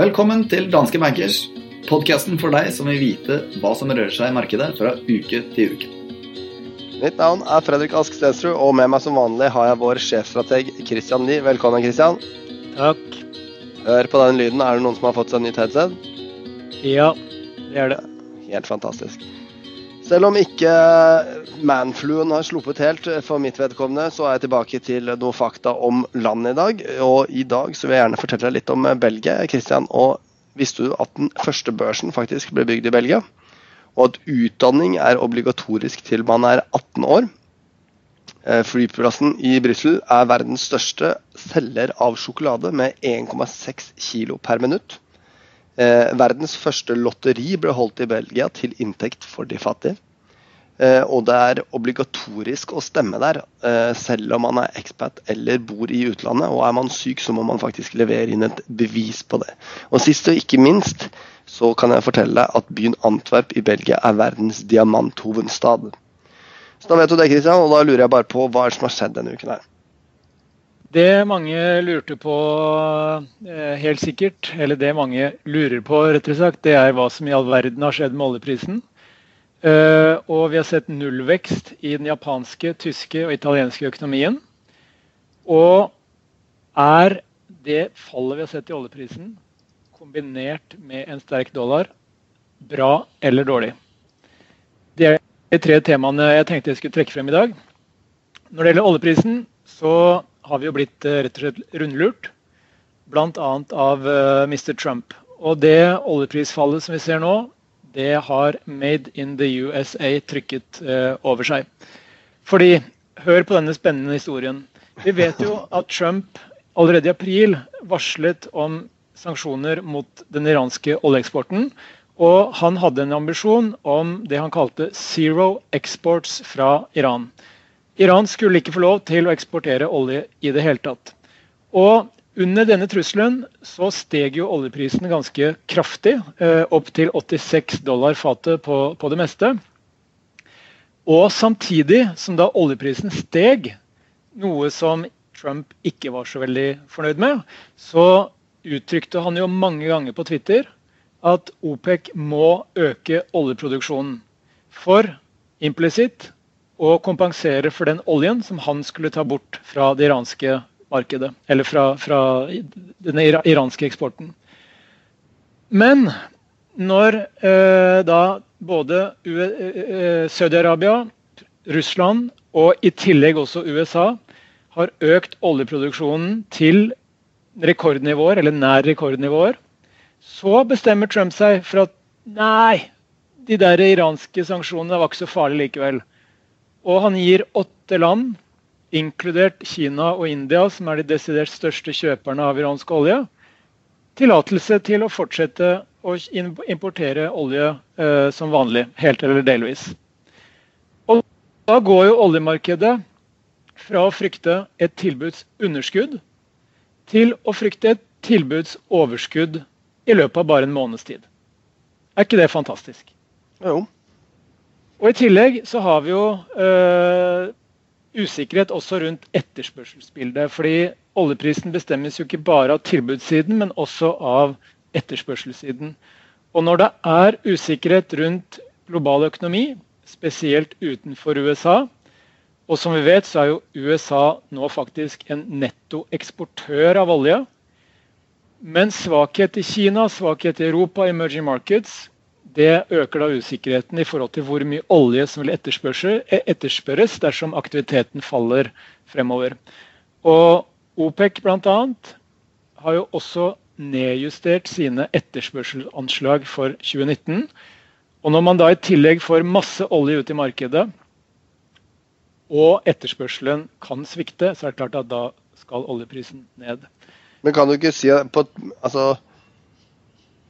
Velkommen til Danske Bankers, podkasten for deg som vil vite hva som rører seg i markedet fra uke til uke. Mitt navn er Fredrik Ask Stensrud, og med meg som vanlig har jeg vår sjefstrateg Christian Lie. Velkommen, Christian. Takk. Hør på den lyden. Er det noen som har fått seg nytt headset? Ja, det er det. Helt fantastisk. Selv om ikke manfluen har sluppet helt for mitt vedkommende, så er jeg tilbake til noe fakta om landet i dag. Og i dag så vil jeg gjerne fortelle deg litt om Belgia. Christian, og visste du at den første børsen faktisk ble bygd i Belgia? Og at utdanning er obligatorisk til man er 18 år. Eh, flyplassen i Brussel er verdens største selger av sjokolade med 1,6 kilo per minutt. Eh, verdens første lotteri ble holdt i Belgia til inntekt for de fattige. Eh, og det er obligatorisk å stemme der, eh, selv om man er expat eller bor i utlandet. Og er man syk, så må man faktisk levere inn et bevis på det. Og sist og ikke minst så kan jeg fortelle at byen Antwerp i Belgia er verdens diamanthovedstad. Så da vet du det, Kristian, og da lurer jeg bare på hva som har skjedd denne uken her. Det mange lurte på eh, helt sikkert, eller det mange lurer på, rett og slett, det er hva som i all verden har skjedd med oljeprisen. Uh, og vi har sett nullvekst i den japanske, tyske og italienske økonomien. Og er det fallet vi har sett i oljeprisen, kombinert med en sterk dollar, bra eller dårlig? Det er de tre temaene jeg tenkte jeg skulle trekke frem i dag. Når det gjelder oljeprisen, så har vi jo blitt uh, rett og slett rundlurt. Bl.a. av uh, Mr. Trump. Og det oljeprisfallet som vi ser nå, det har Made in the USA trykket uh, over seg. Fordi, hør på denne spennende historien. Vi vet jo at Trump allerede i april varslet om sanksjoner mot den iranske oljeeksporten. Og han hadde en ambisjon om det han kalte zero exports fra Iran. Iran skulle ikke få lov til å eksportere olje i det hele tatt. Og under denne trusselen så steg jo oljeprisen ganske kraftig, eh, opp til 86 dollar fatet på, på, det meste. Og samtidig som da oljeprisen steg, noe som Trump ikke var så veldig fornøyd med, så uttrykte han jo mange ganger på Twitter at OPEC må øke oljeproduksjonen. For implisitt å kompensere for den oljen som han skulle ta bort fra det iranske markedet. Eller fra, fra den iranske eksporten. Men når eh, da både eh, Saudi-Arabia, Russland og i tillegg også USA har økt oljeproduksjonen til rekordnivåer, eller nær rekordnivåer, så bestemmer Trump seg for at nei, de der iranske sanksjonene var ikke så farlige likevel. Og han gir åtte land, inkludert Kina og India, som er de desidert største kjøperne av iransk olje, tillatelse til å fortsette å importere olje eh, som vanlig, helt eller delvis. Og da går jo oljemarkedet fra å frykte et tilbudsunderskudd til å frykte et tilbudsoverskudd i løpet av bare en måneds tid. Er ikke det fantastisk? Jo. Og I tillegg så har vi jo øh, usikkerhet også rundt etterspørselsbildet. fordi oljeprisen bestemmes jo ikke bare av tilbudssiden, men også av etterspørselssiden. Og når det er usikkerhet rundt global økonomi, spesielt utenfor USA, og som vi vet så er jo USA nå faktisk en nettoeksportør av olje, men svakhet i Kina, svakhet i Europa, emerging markets, det øker da usikkerheten i forhold til hvor mye olje som vil etterspørres dersom aktiviteten faller fremover. Og OPEC bl.a. har jo også nedjustert sine etterspørselsanslag for 2019. Og når man da i tillegg får masse olje ut i markedet, og etterspørselen kan svikte, så er det klart at da skal oljeprisen ned. Men kan du ikke si at på, altså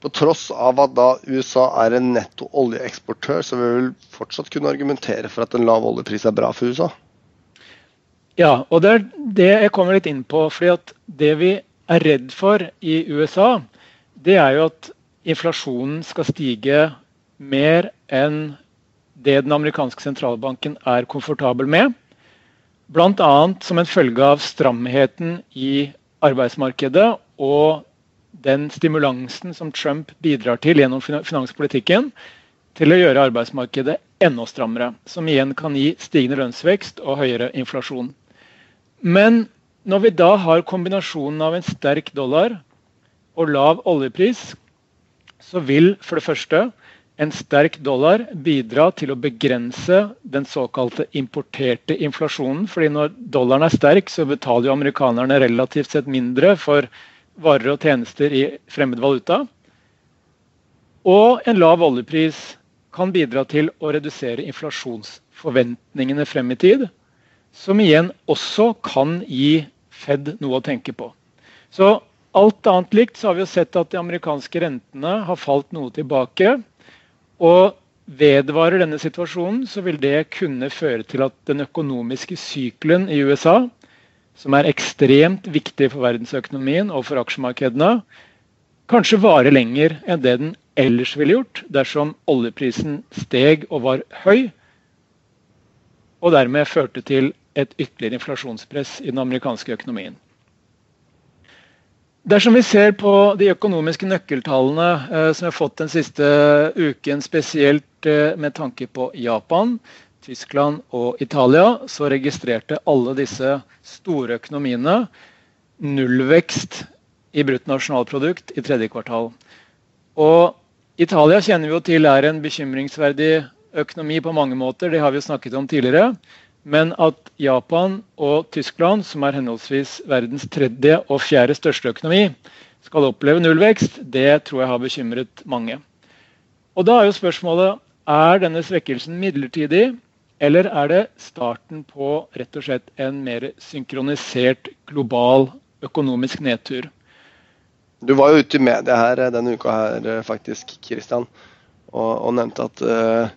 på tross av at da USA er en netto oljeeksportør, så vil vi fortsatt kunne argumentere for at en lav oljepris er bra for USA? Ja, og det er det jeg kommer litt inn på. fordi at det vi er redd for i USA, det er jo at inflasjonen skal stige mer enn det den amerikanske sentralbanken er komfortabel med. Bl.a. som en følge av stramheten i arbeidsmarkedet og den stimulansen som Trump bidrar til gjennom finanspolitikken, til å gjøre arbeidsmarkedet enda strammere. Som igjen kan gi stigende lønnsvekst og høyere inflasjon. Men når vi da har kombinasjonen av en sterk dollar og lav oljepris, så vil for det første en sterk dollar bidra til å begrense den såkalte importerte inflasjonen. fordi når dollaren er sterk, så betaler jo amerikanerne relativt sett mindre for varer og tjenester i fremmed valuta. Og en lav oljepris kan bidra til å redusere inflasjonsforventningene frem i tid. Som igjen også kan gi Fed noe å tenke på. Så alt annet likt så har vi jo sett at de amerikanske rentene har falt noe tilbake. Og vedvarer denne situasjonen, så vil det kunne føre til at den økonomiske sykelen i USA, som er ekstremt viktig for verdensøkonomien og for aksjemarkedene, kanskje varer lenger enn det den ellers ville gjort dersom oljeprisen steg og var høy, og dermed førte til et ytterligere inflasjonspress i den amerikanske økonomien. Dersom vi ser på de økonomiske nøkkeltallene eh, som vi har fått den siste uken, spesielt eh, med tanke på Japan, Tyskland og Italia, så registrerte alle disse store økonomiene nullvekst i bruttonasjonalprodukt i tredje kvartal. Og Italia kjenner vi jo til er en bekymringsverdig økonomi på mange måter, det har vi jo snakket om tidligere. Men at Japan og Tyskland, som er henholdsvis verdens tredje og fjerde største økonomi, skal oppleve nullvekst, det tror jeg har bekymret mange. Og Da er jo spørsmålet er denne svekkelsen midlertidig, eller er det starten på rett og slett en mer synkronisert global økonomisk nedtur? Du var jo ute i media her denne uka her, faktisk, Kristian, og, og nevnte at uh,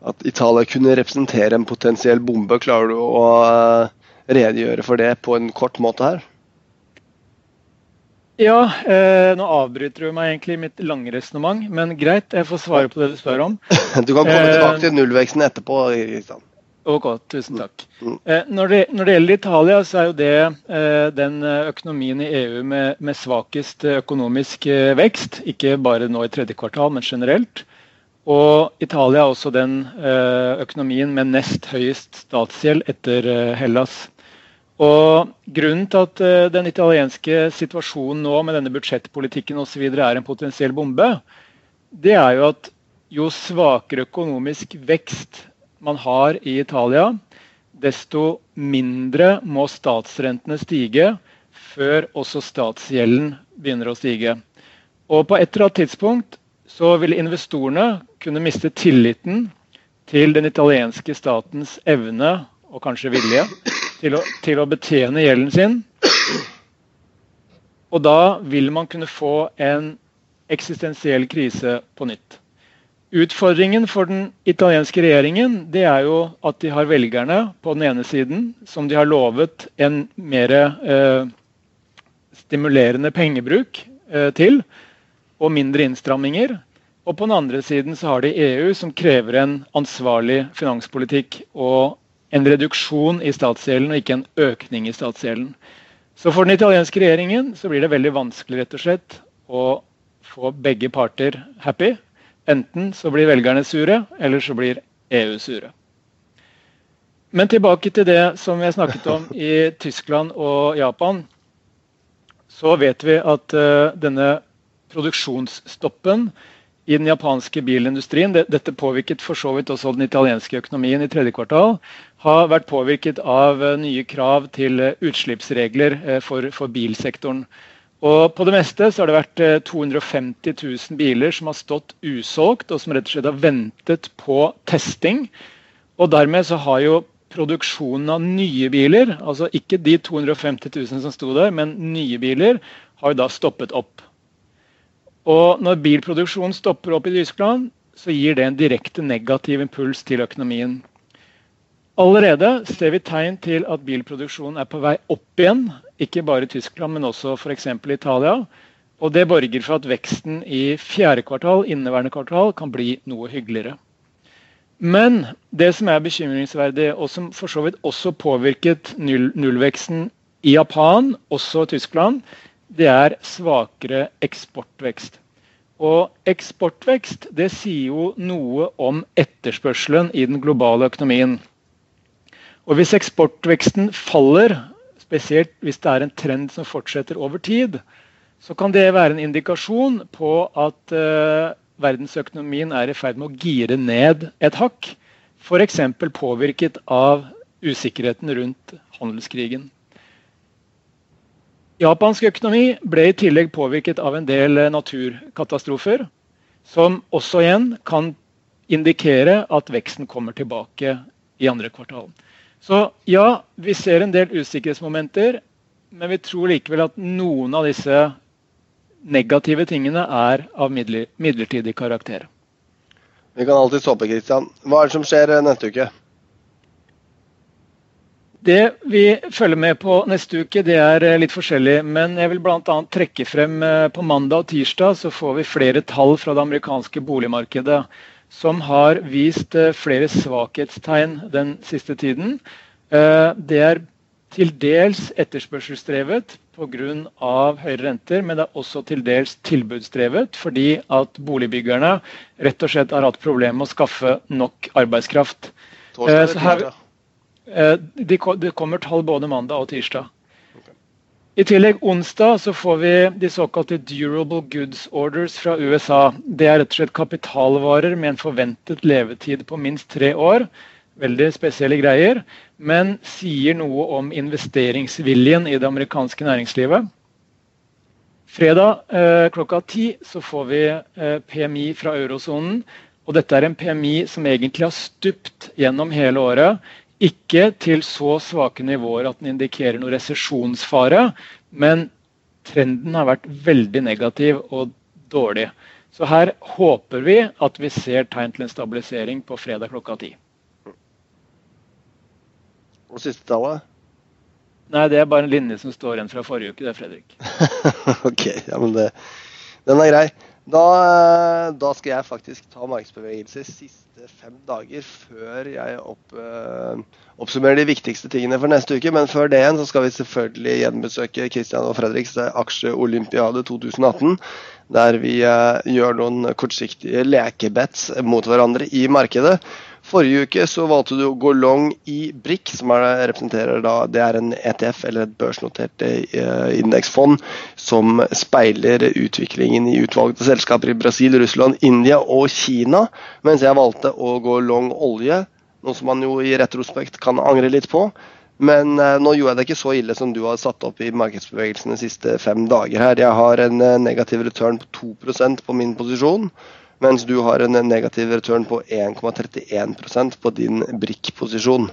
at Italia kunne representere en potensiell bombe. Klarer du å uh, redegjøre for det på en kort måte her? Ja, eh, nå avbryter du meg egentlig i mitt lange resonnement, men greit, jeg får svare på det du spør om. Du kan komme eh, tilbake til nullveksten etterpå. Kristian. Ok, tusen takk. Mm. Eh, når, det, når, det, gjelder Italia, så er jo det eh, den økonomien i EU med, med svakest økonomisk eh, vekst. Ikke bare nå i tredje kvartal, men generelt. Og Italia er også den eh, økonomien med nest høyest statsgjeld etter eh, Hellas. Og Grunnen til at eh, den italienske situasjonen nå med denne budsjettpolitikken osv. er en potensiell bombe, det er jo at jo svakere økonomisk vekst man har i Italia, desto mindre må statsrentene stige før også statsgjelden begynner å stige. Og på et eller annet tidspunkt så vil investorene kunne miste tilliten til den italienske statens evne og kanskje vilje til å, til å betjene gjelden sin. Og da vil man kunne få en eksistensiell krise på nytt. Utfordringen for den italienske regjeringen det er jo at de har velgerne på den ene siden, som de har lovet en mer eh, stimulerende pengebruk eh, til, og mindre innstramminger. Og på den andre siden så har de EU, som krever en ansvarlig finanspolitikk og en reduksjon i statsgjelden, og ikke en økning i statsgjelden. Så for den italienske regjeringen så blir det veldig vanskelig rett og slett å få begge parter happy. Enten så blir velgerne sure, eller så blir EU sure. Men tilbake til det som jeg snakket om i Tyskland og Japan. Så vet vi at uh, denne produksjonsstoppen i den japanske bilindustrien, dette påvirket for så vidt også den italienske økonomien i tredje kvartal, har vært påvirket av eh, nye krav til eh, utslippsregler eh, for, for bilsektoren. Og På det meste så har det vært 250 000 biler som har stått usolgt, og som rett og slett har ventet på testing. Og Dermed så har jo produksjonen av nye biler, altså ikke de 250 000 som sto der, men nye biler, har jo da stoppet opp. Og når bilproduksjonen stopper opp i Tyskland, så gir det en direkte negativ impuls til økonomien. Allerede ser vi tegn til at bilproduksjonen er på vei opp igjen. Ikke bare i Tyskland, men også f.eks. i Italia. Og det borger for at veksten i fjerde kvartal inneværende kvartal kan bli noe hyggeligere. Men det som er bekymringsverdig, og som for så vidt også påvirket null, nullveksten i Japan, også Tyskland, det er svakere eksportvekst. Og eksportvekst det sier jo noe om etterspørselen i den globale økonomien. Og hvis eksportveksten faller, spesielt hvis det er en trend som fortsetter over tid, så kan det være en indikasjon på at uh, verdensøkonomien er i ferd med å gire ned et hakk. F.eks. påvirket av usikkerheten rundt handelskrigen. Japansk økonomi ble i tillegg påvirket av en del naturkatastrofer, som også igjen kan indikere at veksten kommer tilbake i andre kvartal. Så ja, vi ser en del usikkerhetsmomenter, men vi tror likevel at noen av disse negative tingene er av midlertidig karakter. Vi kan alltids håpe, Kristian. Hva er det som skjer eh, neste uke? Det vi følger med på neste uke, det er eh, litt forskjellig. Men jeg vil bl.a. trekke frem eh, på mandag og tirsdag så får vi flere tall fra det amerikanske boligmarkedet som har vist flere svakhetstegn den siste tiden. Det er til dels etterspørselsdrevet pga. høyere renter, men det er også til dels tilbudsdrevet fordi at boligbyggerne rett og slett har hatt problemer med å skaffe nok arbeidskraft. Torsdag, eh, her, eh, det kommer tall både mandag og tirsdag. I tillegg onsdag så får vi de såkalte durable goods orders fra USA. Det er rett og slett kapitalvarer med en forventet levetid på minst tre år. Veldig spesielle greier men sier noe om investeringsviljen i det amerikanske næringslivet. Fredag eh, klokka ti så får vi eh, PMI fra eurosonen. Og dette er en PMI som egentlig har stupt gjennom hele året. Ikke til så svake nivåer at den indikerer noe resesjonsfare, men trenden har vært veldig negativ og dårlig. Så her håper vi at vi ser tegn til en stabilisering på fredag klokka ti. Og siste tallet? Nei, det er bare en linje som står igjen fra forrige uke, det, Fredrik. ok, ja, men det, den er grei. Da, da, skal jeg faktisk ta markedsbevegelser siste fem dager før jeg opp, uh, oppsummerer de viktigste tingene for neste uke. Men før det igjen så skal vi selvfølgelig gjenbesøke Christian og Fredriks aksjeolympiade 2018. Der vi uh, gjør noen kortsiktige lekebets mot hverandre i markedet. Forrige uke så valgte du å gå long i BRIC, som er, representerer da, det er en ETF, eller et børsnotert uh, indeksfond, som speiler utviklingen i utvalgte selskaper i Brasil, Russland, India og Kina. Mens jeg valgte å gå long olje, noe som man jo i retrospekt kan angre litt på. Men uh, nå gjorde jeg det ikke så ille som du har satt opp i markedsbevegelsene de siste fem dager her. Jeg har en uh, negativ return på 2% på min posisjon mens du har en negativ return på 1,31% på din BRIC-posisjon.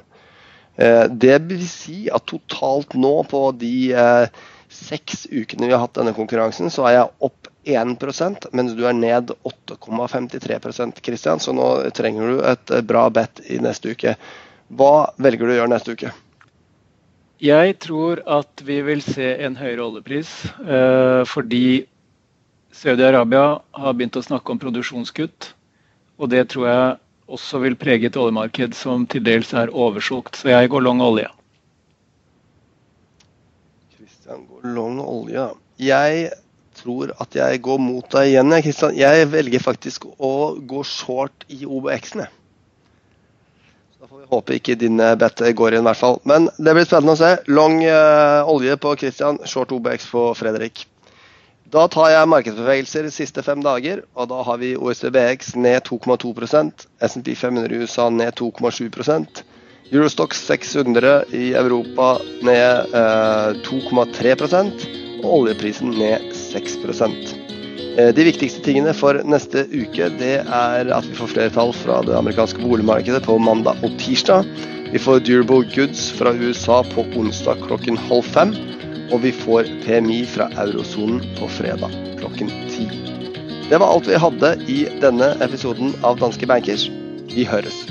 Eh, det vil si at totalt nå på de eh, seks ukene vi har hatt denne konkurransen, så er jeg opp 1% mens du er ned 8,53% Christian. Så nå trenger du et eh, bra bet i neste uke. Hva velger du å gjøre neste uke? Jeg tror at vi vil se en høyere oljepris fordi Saudi-Arabia har begynt å snakke om produksjonskutt. Og det tror jeg også vil prege et oljemarked som til dels er oversolgt. Så jeg går long olje. Kristian går long olje. Jeg tror at jeg går mot deg igjen. Kristian. Jeg velger faktisk å gå short i OBX-ene. Da får vi håpe ikke din bet går inn, i hvert fall. Men det blir spennende å se. Long uh, olje på Kristian, short OBX på Fredrik. Da tar jeg markedsbevegelser de siste fem dager, og da har vi OSBX ned 2,2% SMP 500 i USA ned 2,7% Eurostox 600 i Europa ned eh, 2,3% og oljeprisen ned 6 eh, De viktigste tingene for neste uke det er at vi får flere tall fra det amerikanske boligmarkedet på mandag og tirsdag. Vi får durable goods fra USA på onsdag klokken halv fem. Og vi får PMI fra eurosonen på fredag klokken ti. Det var alt vi hadde i denne episoden av Danske Bankers. Vi høres.